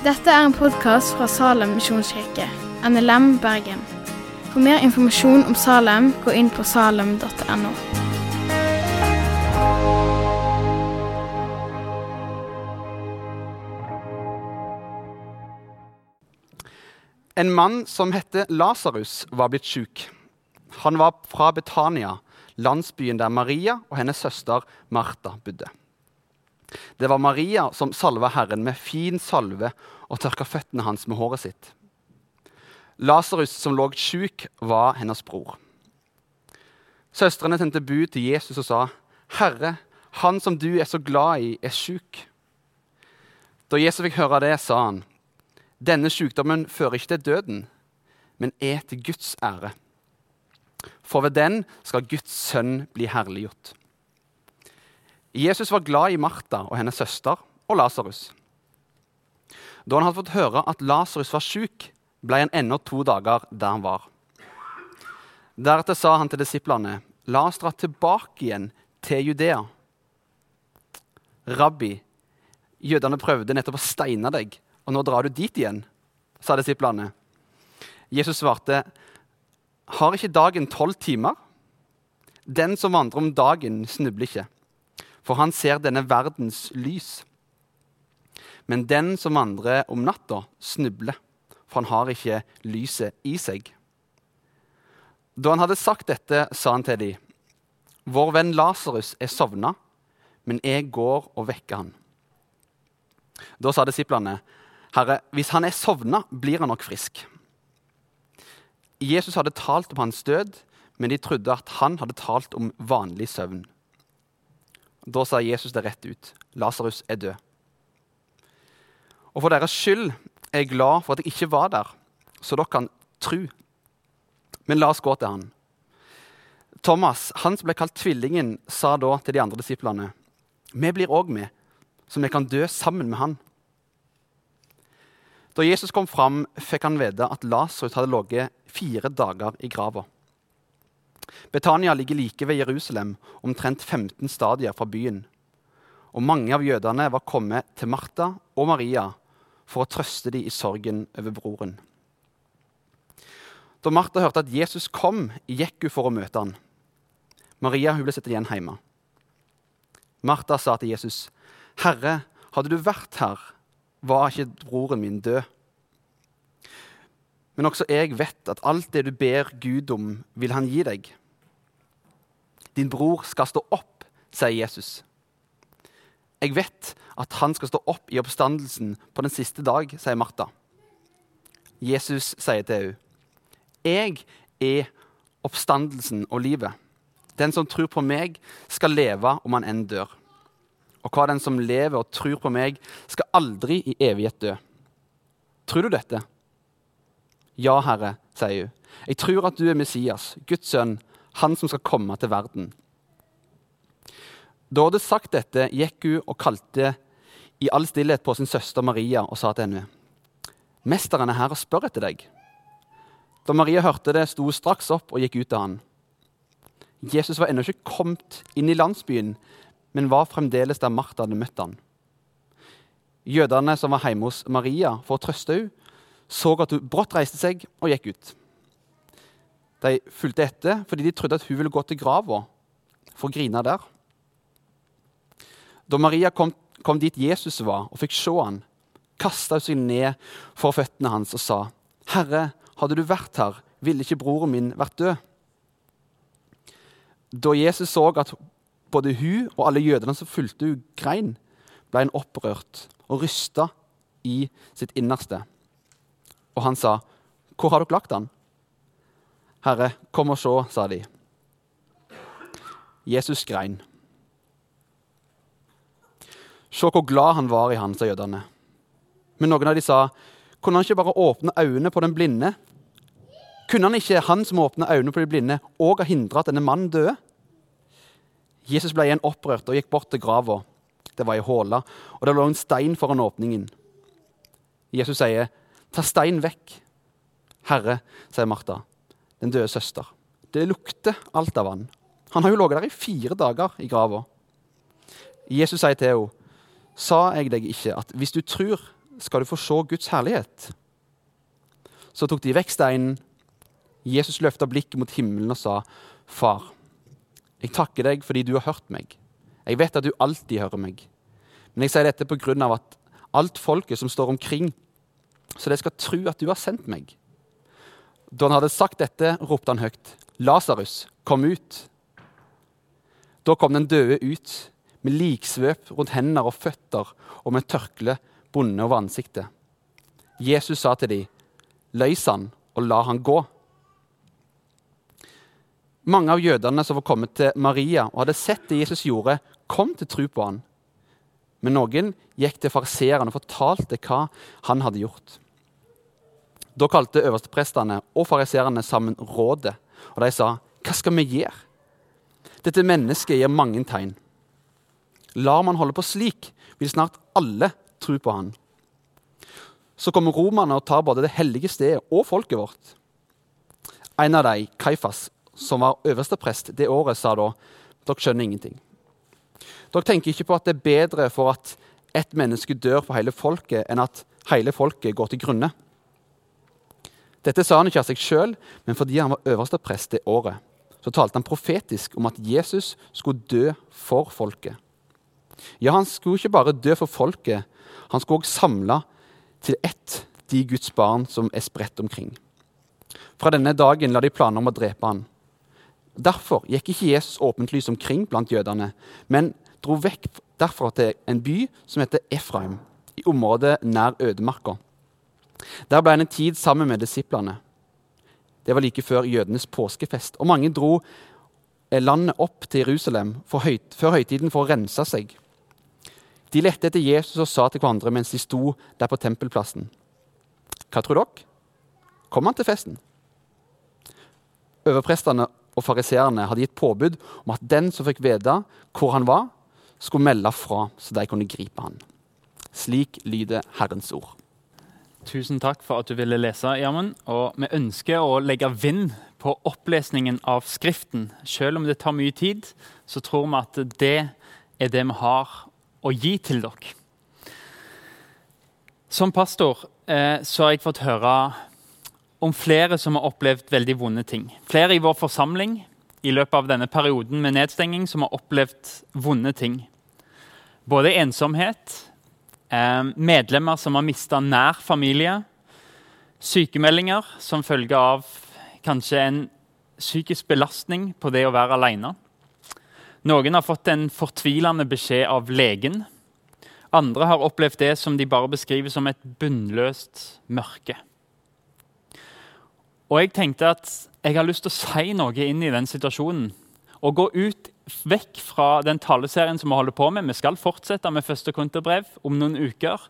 Dette er en podkast fra Salem misjonskirke, NLM Bergen. For mer informasjon om Salem, gå inn på salem.no. En mann som heter Lasarus, var blitt sjuk. Han var fra Betania, landsbyen der Maria og hennes søster Martha bodde. Det var Maria som salva Herren med fin salve og tørka føttene hans med håret sitt. Lasarus, som lå sjuk, var hennes bror. Søstrene sendte bud til Jesus og sa, 'Herre, han som du er så glad i, er sjuk.' Da Jesus fikk høre det, sa han, 'Denne sykdommen fører ikke til døden, men er til Guds ære.' For ved den skal Guds sønn bli herliggjort. Jesus var glad i Martha og hennes søster og Lasarus. Da han hadde fått høre at Lasarus var sjuk, ble han ennå to dager der han var. Deretter sa han til disiplene, la oss dra tilbake igjen til Judea. Rabbi, jødene prøvde nettopp å steine deg, og nå drar du dit igjen, sa disiplene. Jesus svarte, har ikke dagen tolv timer? Den som vandrer om dagen, snubler ikke, for han ser denne verdens lys. Men den som vandrer om natta, snubler, for han har ikke lyset i seg. Da han hadde sagt dette, sa han til dem, Vår venn Lasarus er sovna, men jeg går og vekker han. Da sa disiplene, Herre, hvis han er sovna, blir han nok frisk. Jesus hadde talt om hans død, men de trodde at han hadde talt om vanlig søvn. Da sa Jesus det rett ut. Lasarus er død. Og for deres skyld er jeg glad for at jeg ikke var der, så dere kan tro. Men la oss gå til han. Thomas, han som ble kalt Tvillingen, sa da til de andre disiplene.: Vi blir òg med, så vi kan dø sammen med han. Da Jesus kom fram, fikk han vite at Lasarus hadde ligget fire dager i grava. Betania ligger like ved Jerusalem, omtrent 15 stadier fra byen. Og mange av jødene var kommet til Martha og Maria for å trøste dem i sorgen over broren. Da Martha hørte at Jesus kom, gikk hun for å møte han. Maria hun ble sittet igjen hjemme. Martha sa til Jesus, 'Herre, hadde du vært her, var ikke broren min død.' Men også jeg vet at alt det du ber Gud om, vil han gi deg. Din bror skal stå opp, sier Jesus. Jeg vet at han skal stå opp i oppstandelsen på den siste dag, sier Martha. Jesus sier til henne, Jeg er oppstandelsen og livet. Den som tror på meg, skal leve om han enn dør. Og hva den som lever og tror på meg, skal aldri i evighet dø. Tror du dette? Ja, Herre, sier hun. Jeg tror at du er Messias, Guds sønn, han som skal komme til verden. Da hun hadde sagt dette, gikk hun og kalte i all stillhet på sin søster Maria og sa til henne, 'Mesteren er her og spør etter deg.' Da Maria hørte det, sto hun straks opp og gikk ut til han. Jesus var ennå ikke kommet inn i landsbyen, men var fremdeles der Martha hadde møtt han. Jødene som var hjemme hos Maria for å trøste henne, så at hun brått reiste seg og gikk ut. De fulgte etter fordi de trodde at hun ville gå til grava for å grine der. Da Maria kom, kom dit Jesus var, og fikk se han, kasta hun seg ned for føttene hans og sa, 'Herre, hadde du vært her, ville ikke broren min vært død.' Da Jesus så at både hun og alle jødene som fulgte hun grein, ble han opprørt og rysta i sitt innerste. Og han sa, 'Hvor har dere lagt han?' 'Herre, kom og se', sa de. Jesus grein. Se hvor glad han var i han, sa jødene. Men noen av de sa, 'Kunne han ikke bare åpne øynene på den blinde?' Kunne han ikke, han som åpna øynene på de blinde, òg ha hindra at denne mannen døde? Jesus ble igjen opprørt og gikk bort til grava. Det var ei håle, og det lå en stein foran åpningen. Jesus sier, 'Ta steinen vekk.' 'Herre', sier Martha, den døde søster. 'Det lukter alt av han. Han har jo ligget der i fire dager i grava.' Jesus sier til henne, 'Sa jeg deg ikke at hvis du tror, skal du få se Guds herlighet. Så tok de vekk steinen. Jesus løfta blikket mot himmelen og sa, Far, jeg takker deg fordi du har hørt meg. Jeg vet at du alltid hører meg. Men jeg sier dette på grunn av at alt folket som står omkring, så de skal tro at du har sendt meg. Da han hadde sagt dette, ropte han høyt, Lasarus, kom ut. Da kom den døde ut, med liksvøp rundt hender og føtter og med tørkle bundet over ansiktet. Jesus sa til dem, løs han og la han gå. Mange av jødene som var kommet til Maria og hadde sett det Jesus gjorde, kom til tro på han. Men noen gikk til fariseerne og fortalte hva han hadde gjort. Da kalte øversteprestene og fariseerne sammen rådet, og de sa, 'Hva skal vi gjøre?' Dette mennesket gir mange tegn. Lar man holde på slik, vil snart alle tro på han. Så kommer romerne og tar både det hellige stedet og folket vårt. En av dem, Kaifas, som var øversteprest det året, sa da dere skjønner ingenting. Dere tenker ikke på at det er bedre for at ett menneske dør for hele folket, enn at hele folket går til grunne. Dette sa han ikke av seg sjøl, men fordi han var øverste prest det året. Så talte han profetisk om at Jesus skulle dø for folket. Ja, han skulle ikke bare dø for folket, han skulle også samle til ett de Guds barn som er spredt omkring. Fra denne dagen la de planer om å drepe han. Derfor gikk ikke Jesus åpent lys omkring blant jødene, men dro vekk derfra til en by som heter Efraim, i området nær ødemarka. Der ble han en tid sammen med disiplene. Det var like før jødenes påskefest, og mange dro landet opp til Jerusalem høyt, før høytiden for å rense seg. De lette etter Jesus og sa til hverandre mens de sto der på tempelplassen. Hva tror dere? Kom han til festen? Overprestene og fariseerne hadde gitt påbud om at den som fikk vite hvor han var, skulle melde fra, så de kunne gripe han. Slik lyder Herrens ord. Tusen takk for at du ville lese, Gjermund. Og vi ønsker å legge vind på opplesningen av Skriften. Selv om det tar mye tid, så tror vi at det er det vi har å gi til dere. Som pastor eh, så har jeg fått høre om flere som har opplevd veldig vonde ting. Flere i vår forsamling i løpet av denne perioden med nedstenging som har opplevd vonde ting. Både ensomhet, eh, medlemmer som har mista nær familie, sykemeldinger som følge av kanskje en psykisk belastning på det å være alene. Noen har fått en fortvilende beskjed av legen. Andre har opplevd det som de bare beskriver som et bunnløst mørke. Og jeg tenkte at jeg har lyst til å si noe inn i den situasjonen. Og gå ut vekk fra den taleserien som vi holder på med. Vi skal fortsette med første konterbrev om noen uker.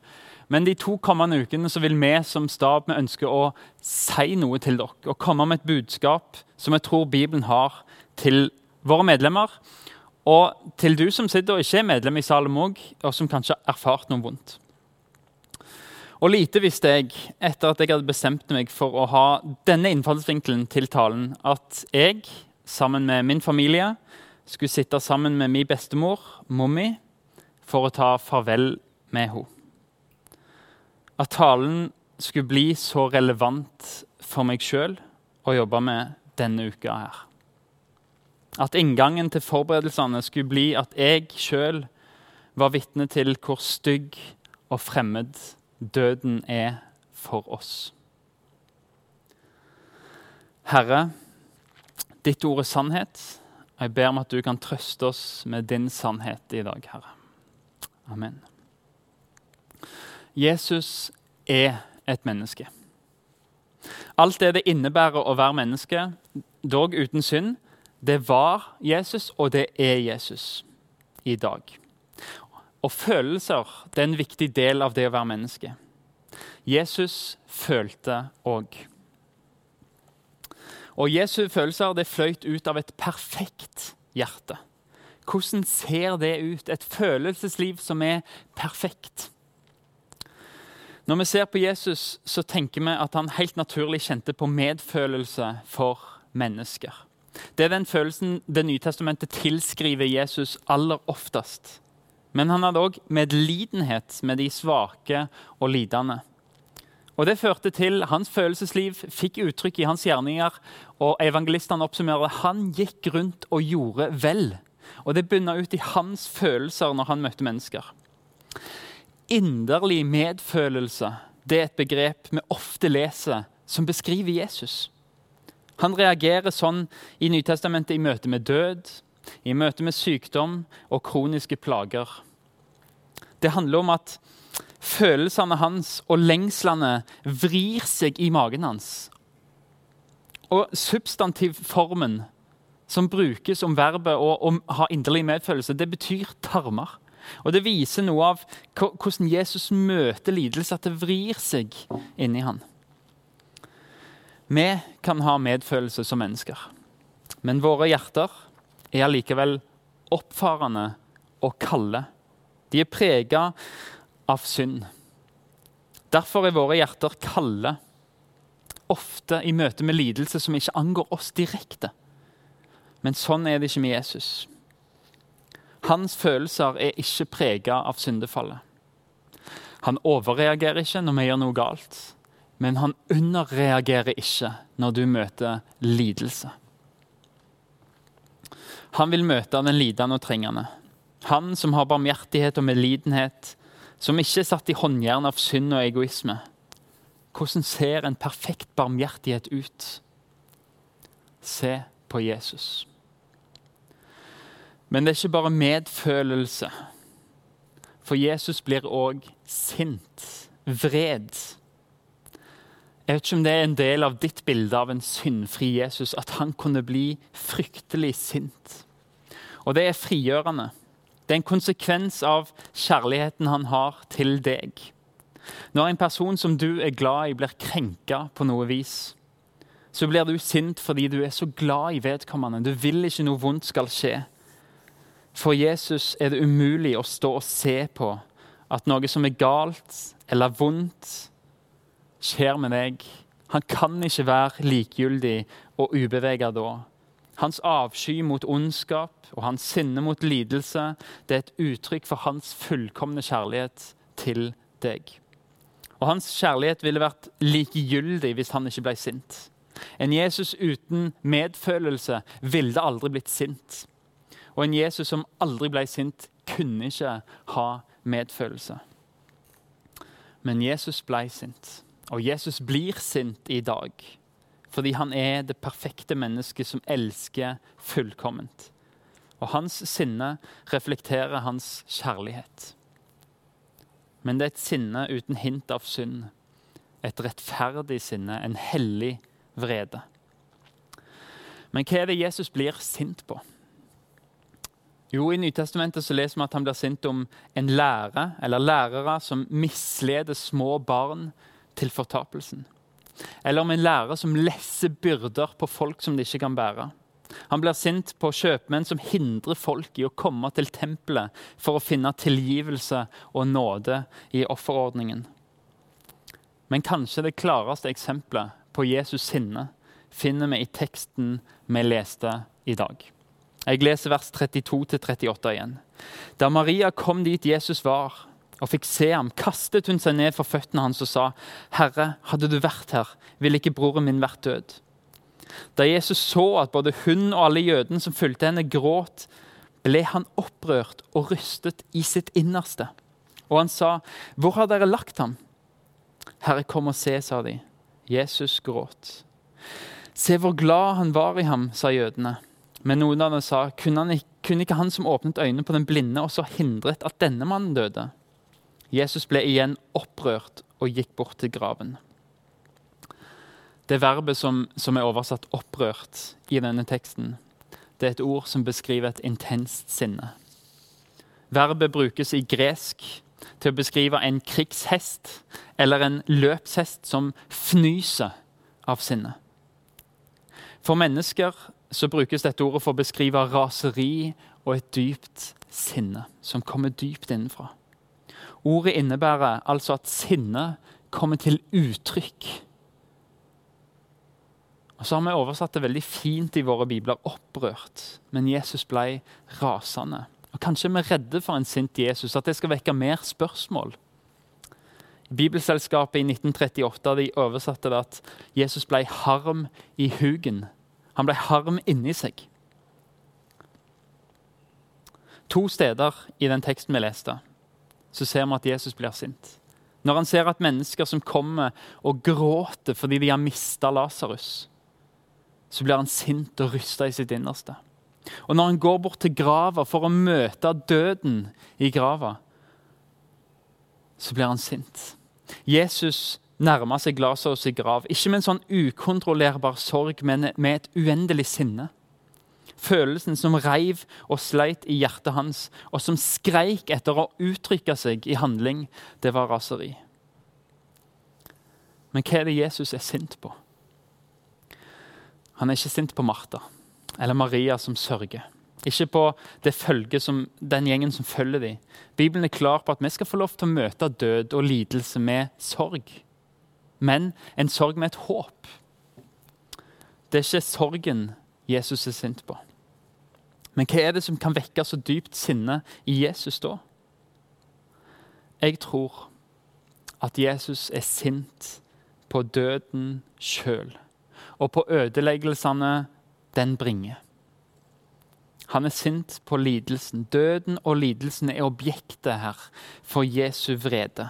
Men de to kommende ukene så vil vi som stab vi ønsker å si noe til dere. Og komme med et budskap som jeg tror Bibelen har til våre medlemmer. Og til du som sitter og ikke er medlem i Salem òg, og som kanskje har erfart noe vondt. Og lite visste jeg, etter at jeg hadde bestemt meg for å ha denne innfallsvinkelen til talen, at jeg, sammen med min familie, skulle sitte sammen med min bestemor, Mommi, for å ta farvel med henne. At talen skulle bli så relevant for meg sjøl å jobbe med denne uka her. At inngangen til forberedelsene skulle bli at jeg sjøl var vitne til hvor stygg og fremmed døden er for oss. Herre, ditt ord er sannhet. Jeg ber om at du kan trøste oss med din sannhet i dag, Herre. Amen. Jesus er et menneske. Alt det det innebærer å være menneske, dog uten synd, det var Jesus, og det er Jesus i dag. Og følelser det er en viktig del av det å være menneske. Jesus følte òg. Og Jesu følelser det fløyt ut av et perfekt hjerte. Hvordan ser det ut? Et følelsesliv som er perfekt. Når vi ser på Jesus, så tenker vi at han helt naturlig kjente på medfølelse for mennesker. Det er den følelsen Det nye testamentet tilskriver Jesus aller oftest. Men han hadde òg medlidenhet med de svake og lidende. Og Det førte til hans følelsesliv fikk uttrykk i hans gjerninger. og Evangelistene oppsummerer han gikk rundt og gjorde vel. Og Det bunna ut i hans følelser når han møtte mennesker. Inderlig medfølelse det er et begrep vi ofte leser som beskriver Jesus. Han reagerer sånn i Nytestamentet i møte med død, i møte med sykdom og kroniske plager. Det handler om at følelsene hans og lengslene vrir seg i magen hans. Og substantivformen som brukes om verbet å, å ha inderlig medfølelse, det betyr tarmer. Og Det viser noe av hvordan Jesus møter lidelse, at det vrir seg inni han. Vi kan ha medfølelse som mennesker, men våre hjerter er allikevel oppfarende og kalde. De er prega av synd. Derfor er våre hjerter kalde, ofte i møte med lidelse som ikke angår oss direkte. Men sånn er det ikke med Jesus. Hans følelser er ikke prega av syndefallet. Han overreagerer ikke når vi gjør noe galt, men han underreagerer ikke når du møter lidelse. Han vil møte den lidende og trengende. Han som har barmhjertighet og medlidenhet, som ikke er satt i håndjern av synd og egoisme. Hvordan ser en perfekt barmhjertighet ut? Se på Jesus. Men det er ikke bare medfølelse. For Jesus blir òg sint, vred. Jeg vet ikke om det er en del av ditt bilde av en syndfri Jesus, at han kunne bli fryktelig sint. Og det er frigjørende. Det er en konsekvens av kjærligheten han har til deg. Når en person som du er glad i, blir krenka på noe vis, så blir du sint fordi du er så glad i vedkommende. Du vil ikke noe vondt skal skje. For Jesus er det umulig å stå og se på at noe som er galt eller vondt, skjer med deg. Han kan ikke være likegyldig og ubevega da. Hans avsky mot ondskap og hans sinne mot lidelse det er et uttrykk for hans fullkomne kjærlighet til deg. Og Hans kjærlighet ville vært likegyldig hvis han ikke ble sint. En Jesus uten medfølelse ville aldri blitt sint. Og en Jesus som aldri ble sint, kunne ikke ha medfølelse. Men Jesus ble sint, og Jesus blir sint i dag. Fordi han er det perfekte mennesket som elsker fullkomment. Og hans sinne reflekterer hans kjærlighet. Men det er et sinne uten hint av synd. Et rettferdig sinne, en hellig vrede. Men hva er det Jesus blir sint på? Jo, I Nytestamentet så leser vi at han blir sint om en lærer eller lærere som misleder små barn til fortapelsen. Eller om en lærer som lesser byrder på folk som de ikke kan bære. Han blir sint på kjøpmenn som hindrer folk i å komme til tempelet for å finne tilgivelse og nåde i offerordningen. Men kanskje det klareste eksempelet på Jesus sinne finner vi i teksten vi leste i dag. Jeg leser vers 32-38 igjen. Da Maria kom dit Jesus var, og fikk se ham, kastet hun seg ned for føttene hans og sa, 'Herre, hadde du vært her, ville ikke broren min vært død.' Da Jesus så at både hun og alle jødene som fulgte henne, gråt, ble han opprørt og rystet i sitt innerste. Og han sa, 'Hvor har dere lagt ham?' 'Herre, kom og se', sa de. Jesus gråt. 'Se hvor glad han var i ham', sa jødene. Men noen av dem sa, kunne, ikke, kunne ikke han som åpnet øynene på den blinde, også hindret at denne mannen døde?' Jesus ble igjen opprørt og gikk bort til graven. Det verbet som, som, er oversatt 'opprørt' i denne teksten, det er et ord som beskriver et intenst sinne. Verbet brukes i gresk til å beskrive en krigshest eller en løpshest som fnyser av sinne. For mennesker så brukes dette ordet for å beskrive raseri og et dypt sinne som kommer dypt innenfra. Ordet innebærer altså at sinnet kommer til uttrykk. Og Så har vi oversatt det veldig fint i våre bibler, opprørt. Men Jesus ble rasende. Og Kanskje er vi redde for en sint Jesus, at det skal vekke mer spørsmål. Bibelselskapet i 1938 de oversatte det at Jesus ble harm i hugen. Han ble harm inni seg. To steder i den teksten vi leste, så ser vi at Jesus blir sint. Når han ser at mennesker som kommer og gråter fordi de har mista Lasarus, så blir han sint og rysta i sitt innerste. Og når han går bort til grava for å møte døden i grava, så blir han sint. Jesus nærmer seg Lasarus i grav, ikke med en sånn ukontrollerbar sorg, men med et uendelig sinne. Følelsen som reiv og sleit i hjertet hans, og som skreik etter å uttrykke seg i handling, det var raseri. Men hva er det Jesus er sint på? Han er ikke sint på Martha eller Maria som sørger. Ikke på det følge som, den gjengen som følger dem. Bibelen er klar på at vi skal få lov til å møte død og lidelse med sorg. Men en sorg med et håp. Det er ikke sorgen Jesus er sint på. Men hva er det som kan vekke så dypt sinne i Jesus da? Jeg tror at Jesus er sint på døden sjøl og på ødeleggelsene den bringer. Han er sint på lidelsen. Døden og lidelsen er objektet her for Jesu vrede.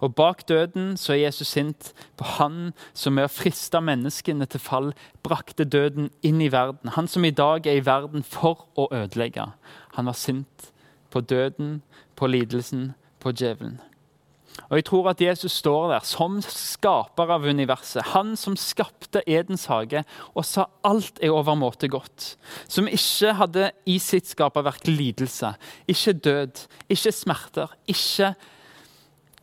Og bak døden så er Jesus sint på han som med å friste menneskene til fall brakte døden inn i verden. Han som i dag er i verden for å ødelegge. Han var sint på døden, på lidelsen, på djevelen. Og jeg tror at Jesus står der som skaper av universet. Han som skapte Edens hage og sa alt er overmåte godt. Som ikke hadde i sitt skaperverk lidelse, ikke død, ikke smerter, ikke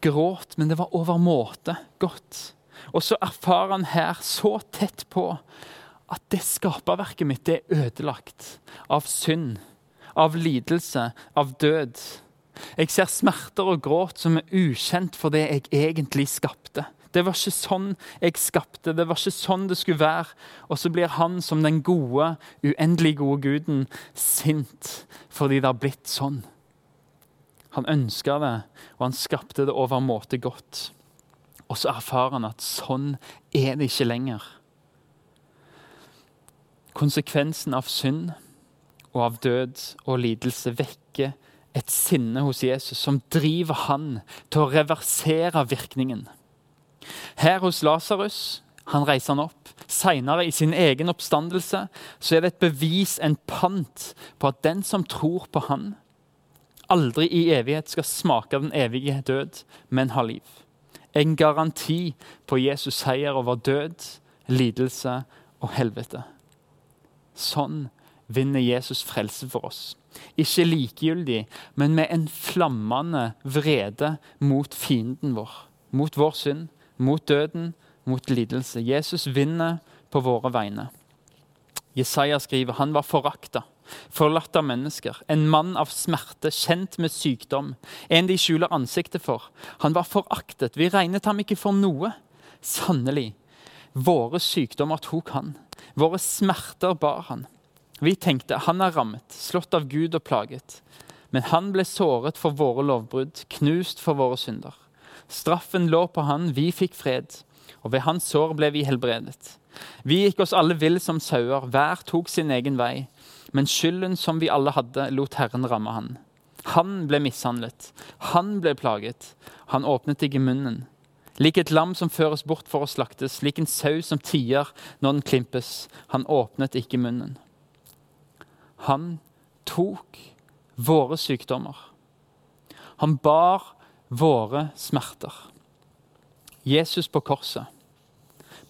gråt, men det var overmåte godt. Og så erfarer han her så tett på at det skaperverket mitt det er ødelagt av synd, av lidelse, av død. Jeg ser smerter og gråt som er ukjent for det jeg egentlig skapte. Det var ikke sånn jeg skapte, det var ikke sånn det skulle være. Og så blir han som den gode, uendelig gode guden sint fordi det har blitt sånn. Han ønska det, og han skapte det overmåte godt. Og så erfarer han at sånn er det ikke lenger. Konsekvensen av synd og av død og lidelse vekker et sinne hos Jesus som driver han til å reversere virkningen. Her hos Lasarus han reiser han opp. Seinere, i sin egen oppstandelse, så er det et bevis, en pant, på at den som tror på han, aldri i evighet skal smake den evige død, men ha liv. En garanti på Jesus seier over død, lidelse og helvete. Sånn vinner Jesus frelse for oss. Ikke likegyldig, men med en flammende vrede mot fienden vår. Mot vår synd, mot døden, mot lidelse. Jesus vinner på våre vegne. Jesaja skriver han var forakta, forlatt av mennesker, en mann av smerte, kjent med sykdom, en de skjuler ansiktet for. Han var foraktet, vi regnet ham ikke for noe. Sannelig, våre sykdommer tok han, våre smerter bar han. Vi tenkte han er rammet, slått av Gud og plaget. Men han ble såret for våre lovbrudd, knust for våre synder. Straffen lå på han, vi fikk fred, og ved hans sår ble vi helbredet. Vi gikk oss alle vill som sauer, hver tok sin egen vei. Men skylden som vi alle hadde, lot Herren ramme han. Han ble mishandlet, han ble plaget. Han åpnet ikke munnen. Lik et lam som føres bort for å slaktes, lik en sau som tier når den klimpes. Han åpnet ikke munnen. Han tok våre sykdommer. Han bar våre smerter. Jesus på korset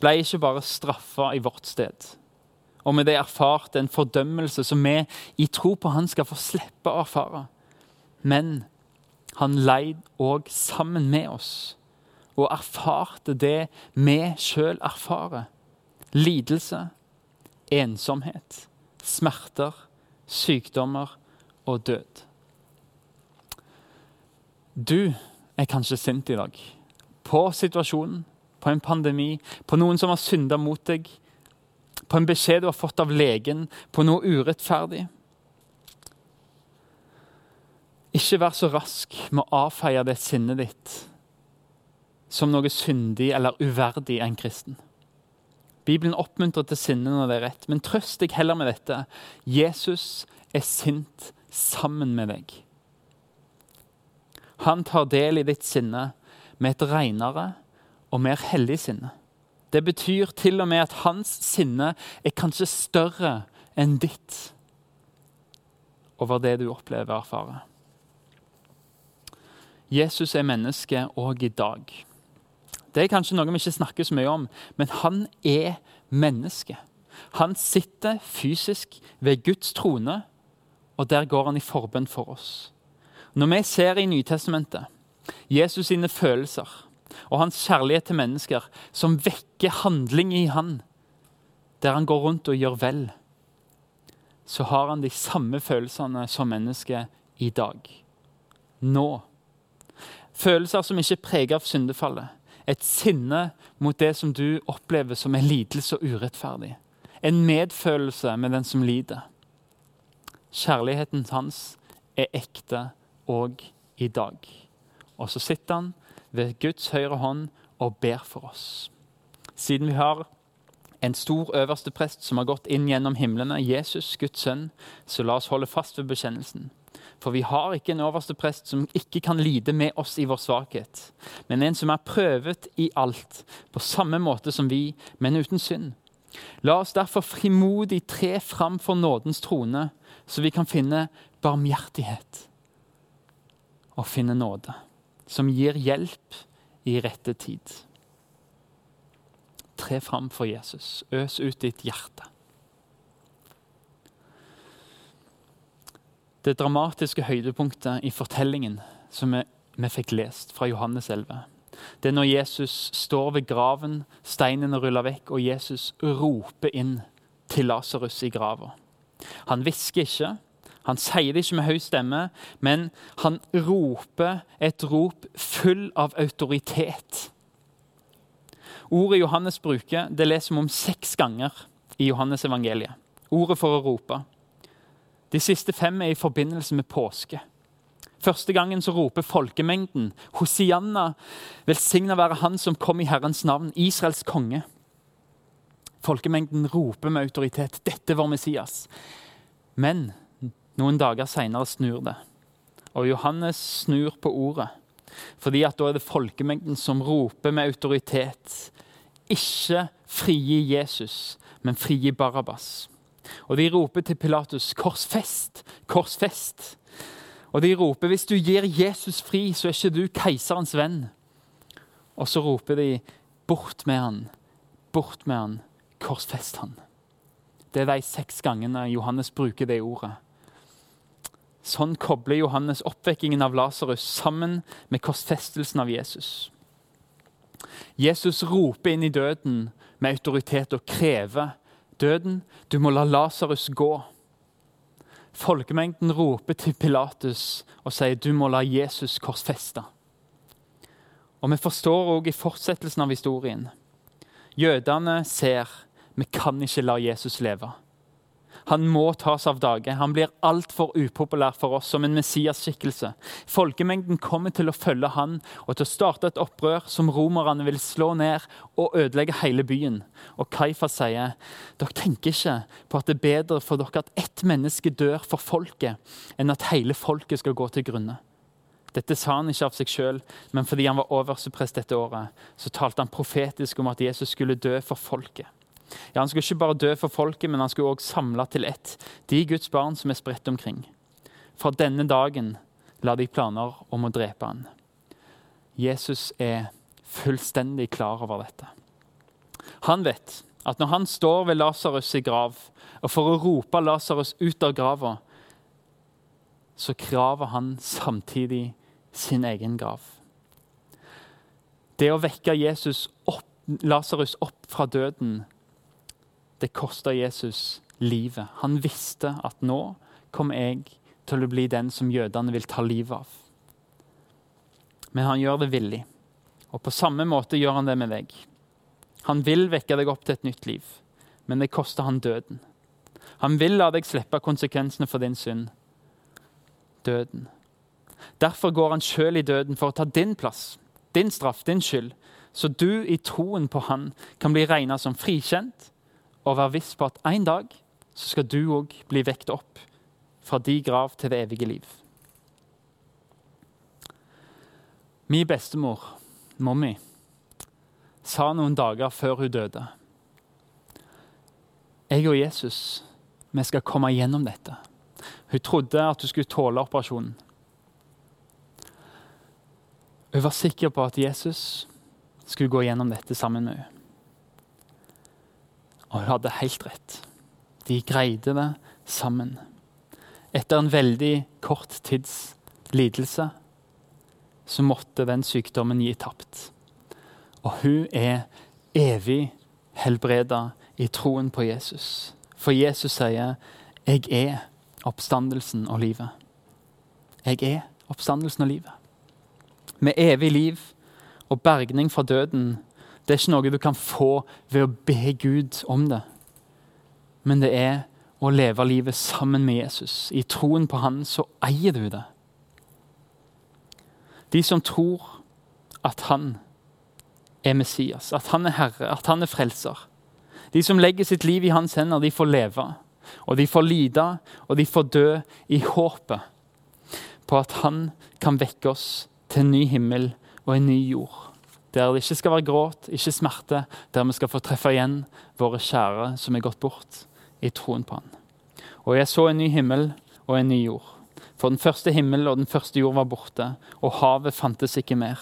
ble ikke bare straffa i vårt sted, og med det erfarte en fordømmelse som vi i tro på han skal få slippe å erfare. Men han leid òg sammen med oss og erfarte det vi sjøl erfarer. Lidelse, ensomhet, smerter sykdommer og død. Du er kanskje sint i dag på situasjonen, på en pandemi, på noen som har synda mot deg, på en beskjed du har fått av legen, på noe urettferdig. Ikke vær så rask med å avfeie det sinnet ditt som noe syndig eller uverdig en kristen. Bibelen oppmuntrer til sinne når det er rett, men trøst deg heller med dette. Jesus er sint sammen med deg. Han tar del i ditt sinne med et renere og mer hellig sinne. Det betyr til og med at hans sinne er kanskje større enn ditt over det du opplever og erfarer. Jesus er menneske òg i dag. Det er kanskje noe vi ikke snakker så mye om, men han er menneske. Han sitter fysisk ved Guds trone, og der går han i forbønn for oss. Når vi ser i Nytestamentet Jesus sine følelser og hans kjærlighet til mennesker som vekker handling i han, der han går rundt og gjør vel, så har han de samme følelsene som menneske i dag. Nå. Følelser som ikke er preget av syndefallet. Et sinne mot det som du opplever som er lidelse og urettferdig. En medfølelse med den som lider. Kjærligheten hans er ekte òg i dag. Og så sitter han ved Guds høyre hånd og ber for oss. Siden vi har en stor øverste prest som har gått inn gjennom himlene, Jesus, Guds sønn, så la oss holde fast ved bekjennelsen. For vi har ikke en øverste prest som ikke kan lide med oss i vår svakhet, men en som er prøvet i alt, på samme måte som vi, men uten synd. La oss derfor frimodig tre fram for nådens trone, så vi kan finne barmhjertighet og finne nåde, som gir hjelp i rette tid. Tre fram for Jesus. Øs ut ditt hjerte. Det dramatiske høydepunktet i fortellingen som vi, vi fikk lest fra Johannes 11, det er når Jesus står ved graven, steinene ruller vekk, og Jesus roper inn til Lasarus i grava. Han hvisker ikke, han sier det ikke med høy stemme, men han roper et rop full av autoritet. Ordet Johannes bruker, det leser vi om seks ganger i Johannes evangeliet. Ordet for å rope. De siste fem er i forbindelse med påske. Første gangen så roper folkemengden Hosianna, velsigna være Han som kom i Herrens navn, Israels konge. Folkemengden roper med autoritet 'Dette var Messias'. Men noen dager seinere snur det, og Johannes snur på ordet. Fordi at da er det folkemengden som roper med autoritet. Ikke frigi Jesus, men frigi Barabas. Og de roper til Pilatus 'Korsfest! Korsfest!' Og de roper 'Hvis du gir Jesus fri, så er ikke du keiserens venn'. Og så roper de 'Bort med han! Bort med han! Korsfest han!' Det er de seks gangene Johannes bruker det ordet. Sånn kobler Johannes oppvekkingen av Lasarus sammen med korsfestelsen av Jesus. Jesus roper inn i døden med autoritet og krever døden, du må la Lasarus gå. Folkemengden roper til Pilatus og sier du må la Jesus korsfeste. Og Vi forstår òg i fortsettelsen av historien. Jødene ser vi kan ikke la Jesus leve. Han må tas av dage. Han blir altfor upopulær for oss som en Messias-skikkelse. Folkemengden kommer til å følge han og til å starte et opprør som romerne vil slå ned og ødelegge hele byen. Og Kaifa sier dere tenker ikke på at det er bedre for dere at ett menneske dør for folket, enn at hele folket skal gå til grunne. Dette sa han ikke av seg sjøl, men fordi han var øversteprest dette året, så talte han profetisk om at Jesus skulle dø for folket. Ja, Han skulle ikke bare dø for folket, men han skulle også samle til ett de Guds barn som er spredt omkring. Fra denne dagen la de planer om å drepe han. Jesus er fullstendig klar over dette. Han vet at når han står ved Lasarus' grav, og for å rope Lasarus ut av grava, så graver han samtidig sin egen grav. Det å vekke Jesus opp, Lasarus opp fra døden det kosta Jesus livet. Han visste at nå kom jeg til å bli den som jødene vil ta livet av. Men han gjør det villig. Og på samme måte gjør han det med deg. Han vil vekke deg opp til et nytt liv, men det koster han døden. Han vil la deg slippe konsekvensene for din synd. Døden. Derfor går han sjøl i døden for å ta din plass, din straff, din skyld. Så du i troen på han kan bli regna som frikjent og være viss på at en dag så skal du òg bli vekt opp fra de grav til det evige liv. Min bestemor, mommy, sa noen dager før hun døde Jeg og Jesus, vi skal komme gjennom dette. Hun trodde at hun skulle tåle operasjonen. Hun var sikker på at Jesus skulle gå gjennom dette sammen med henne. Og hun hadde helt rett. De greide det sammen. Etter en veldig kort tids lidelse så måtte den sykdommen gi tapt. Og hun er evig helbreda i troen på Jesus. For Jesus sier, 'Jeg er oppstandelsen og livet'. Jeg er oppstandelsen og livet. Med evig liv og bergning fra døden, det er ikke noe du kan få ved å be Gud om det. Men det er å leve livet sammen med Jesus. I troen på Han så eier du det. De som tror at han er Messias, at han er Herre, at han er frelser. De som legger sitt liv i hans hender, de får leve. Og de får lide, og de får dø i håpet på at han kan vekke oss til en ny himmel og en ny jord. Der det ikke skal være gråt, ikke smerte, der vi skal få treffe igjen våre kjære som er gått bort, i troen på han. Og jeg så en ny himmel og en ny jord. For den første himmel og den første jord var borte, og havet fantes ikke mer.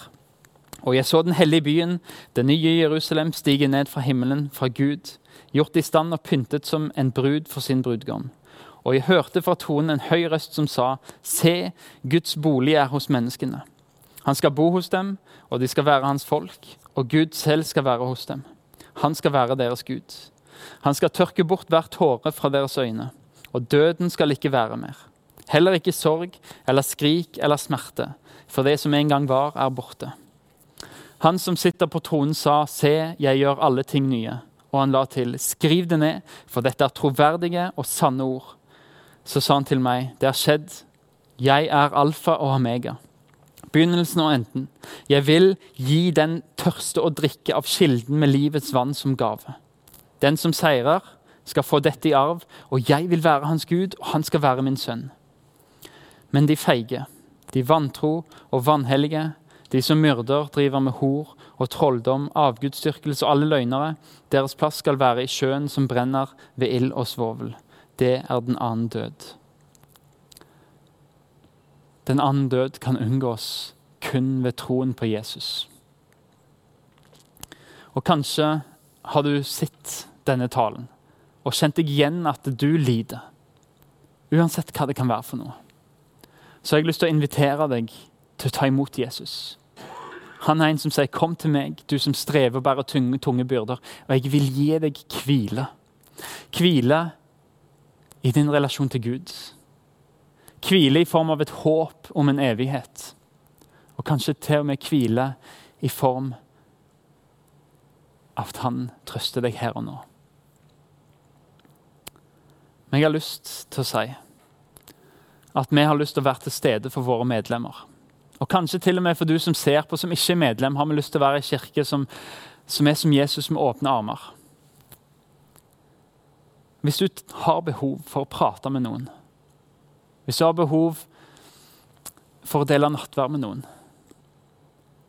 Og jeg så den hellige byen, det nye Jerusalem, stige ned fra himmelen, fra Gud, gjort i stand og pyntet som en brud for sin brudgom. Og jeg hørte fra tonen en høy røst som sa, Se, Guds bolig er hos menneskene. Han skal bo hos dem, og de skal være hans folk, og Gud selv skal være hos dem. Han skal være deres Gud. Han skal tørke bort hver tåre fra deres øyne, og døden skal ikke være mer. Heller ikke sorg eller skrik eller smerte, for det som en gang var, er borte. Han som sitter på tronen, sa, Se, jeg gjør alle ting nye. Og han la til, Skriv det ned, for dette er troverdige og sanne ord. Så sa han til meg, Det har skjedd. Jeg er alfa og omega. Begynnelsen og enden. Jeg vil gi den tørste å drikke av kilden med livets vann som gave. Den som seirer, skal få dette i arv, og jeg vil være hans Gud, og han skal være min sønn. Men de feige, de vantro og vanhellige, de som myrder, driver med hor og trolldom, avgudsdyrkelse og alle løgnere, deres plass skal være i sjøen som brenner ved ild og svovel. Det er den annen død. Den annen død kan unngås kun ved troen på Jesus. Og kanskje har du sett denne talen og kjent deg igjen at du lider. Uansett hva det kan være for noe så har jeg lyst til å invitere deg til å ta imot Jesus. Han er en som sier, 'Kom til meg, du som strever og bærer tunge, tunge byrder, og jeg vil gi deg hvile.' Hvile i din relasjon til Gud. Hvile i form av et håp om en evighet. Og kanskje til og med hvile i form av at han trøster deg her og nå. Men jeg har lyst til å si at vi har lyst til å være til stede for våre medlemmer. Og Kanskje til og med for du som ser på som ikke er medlem, har vi lyst til å være i kirke som, som er som Jesus med åpne armer. Hvis du har behov for å prate med noen, hvis du har behov for å dele nattverd med noen,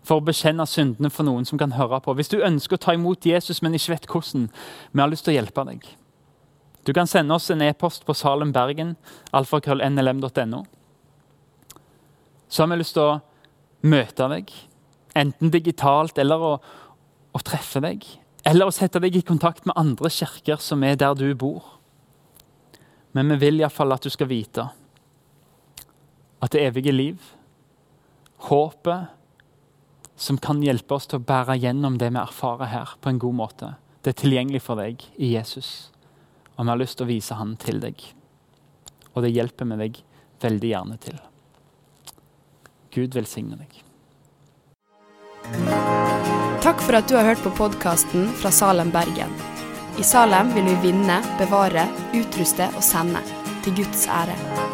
for å bekjenne syndene for noen som kan høre på, hvis du ønsker å ta imot Jesus, men ikke vet hvordan, vi har lyst til å hjelpe deg. Du kan sende oss en e-post på salembergen, alfakrøllnlm.no. Så har vi lyst til å møte deg, enten digitalt eller å, å treffe deg. Eller å sette deg i kontakt med andre kirker som er der du bor. Men vi vil iallfall at du skal vite at det evige liv, håpet som kan hjelpe oss til å bære gjennom det vi erfarer her, på en god måte, det er tilgjengelig for deg i Jesus. Og vi har lyst til å vise han til deg. Og det hjelper vi deg veldig gjerne til. Gud velsigne deg. Takk for at du har hørt på podkasten fra Salem, Bergen. I Salem vil vi vinne, bevare, utruste og sende. Til Guds ære.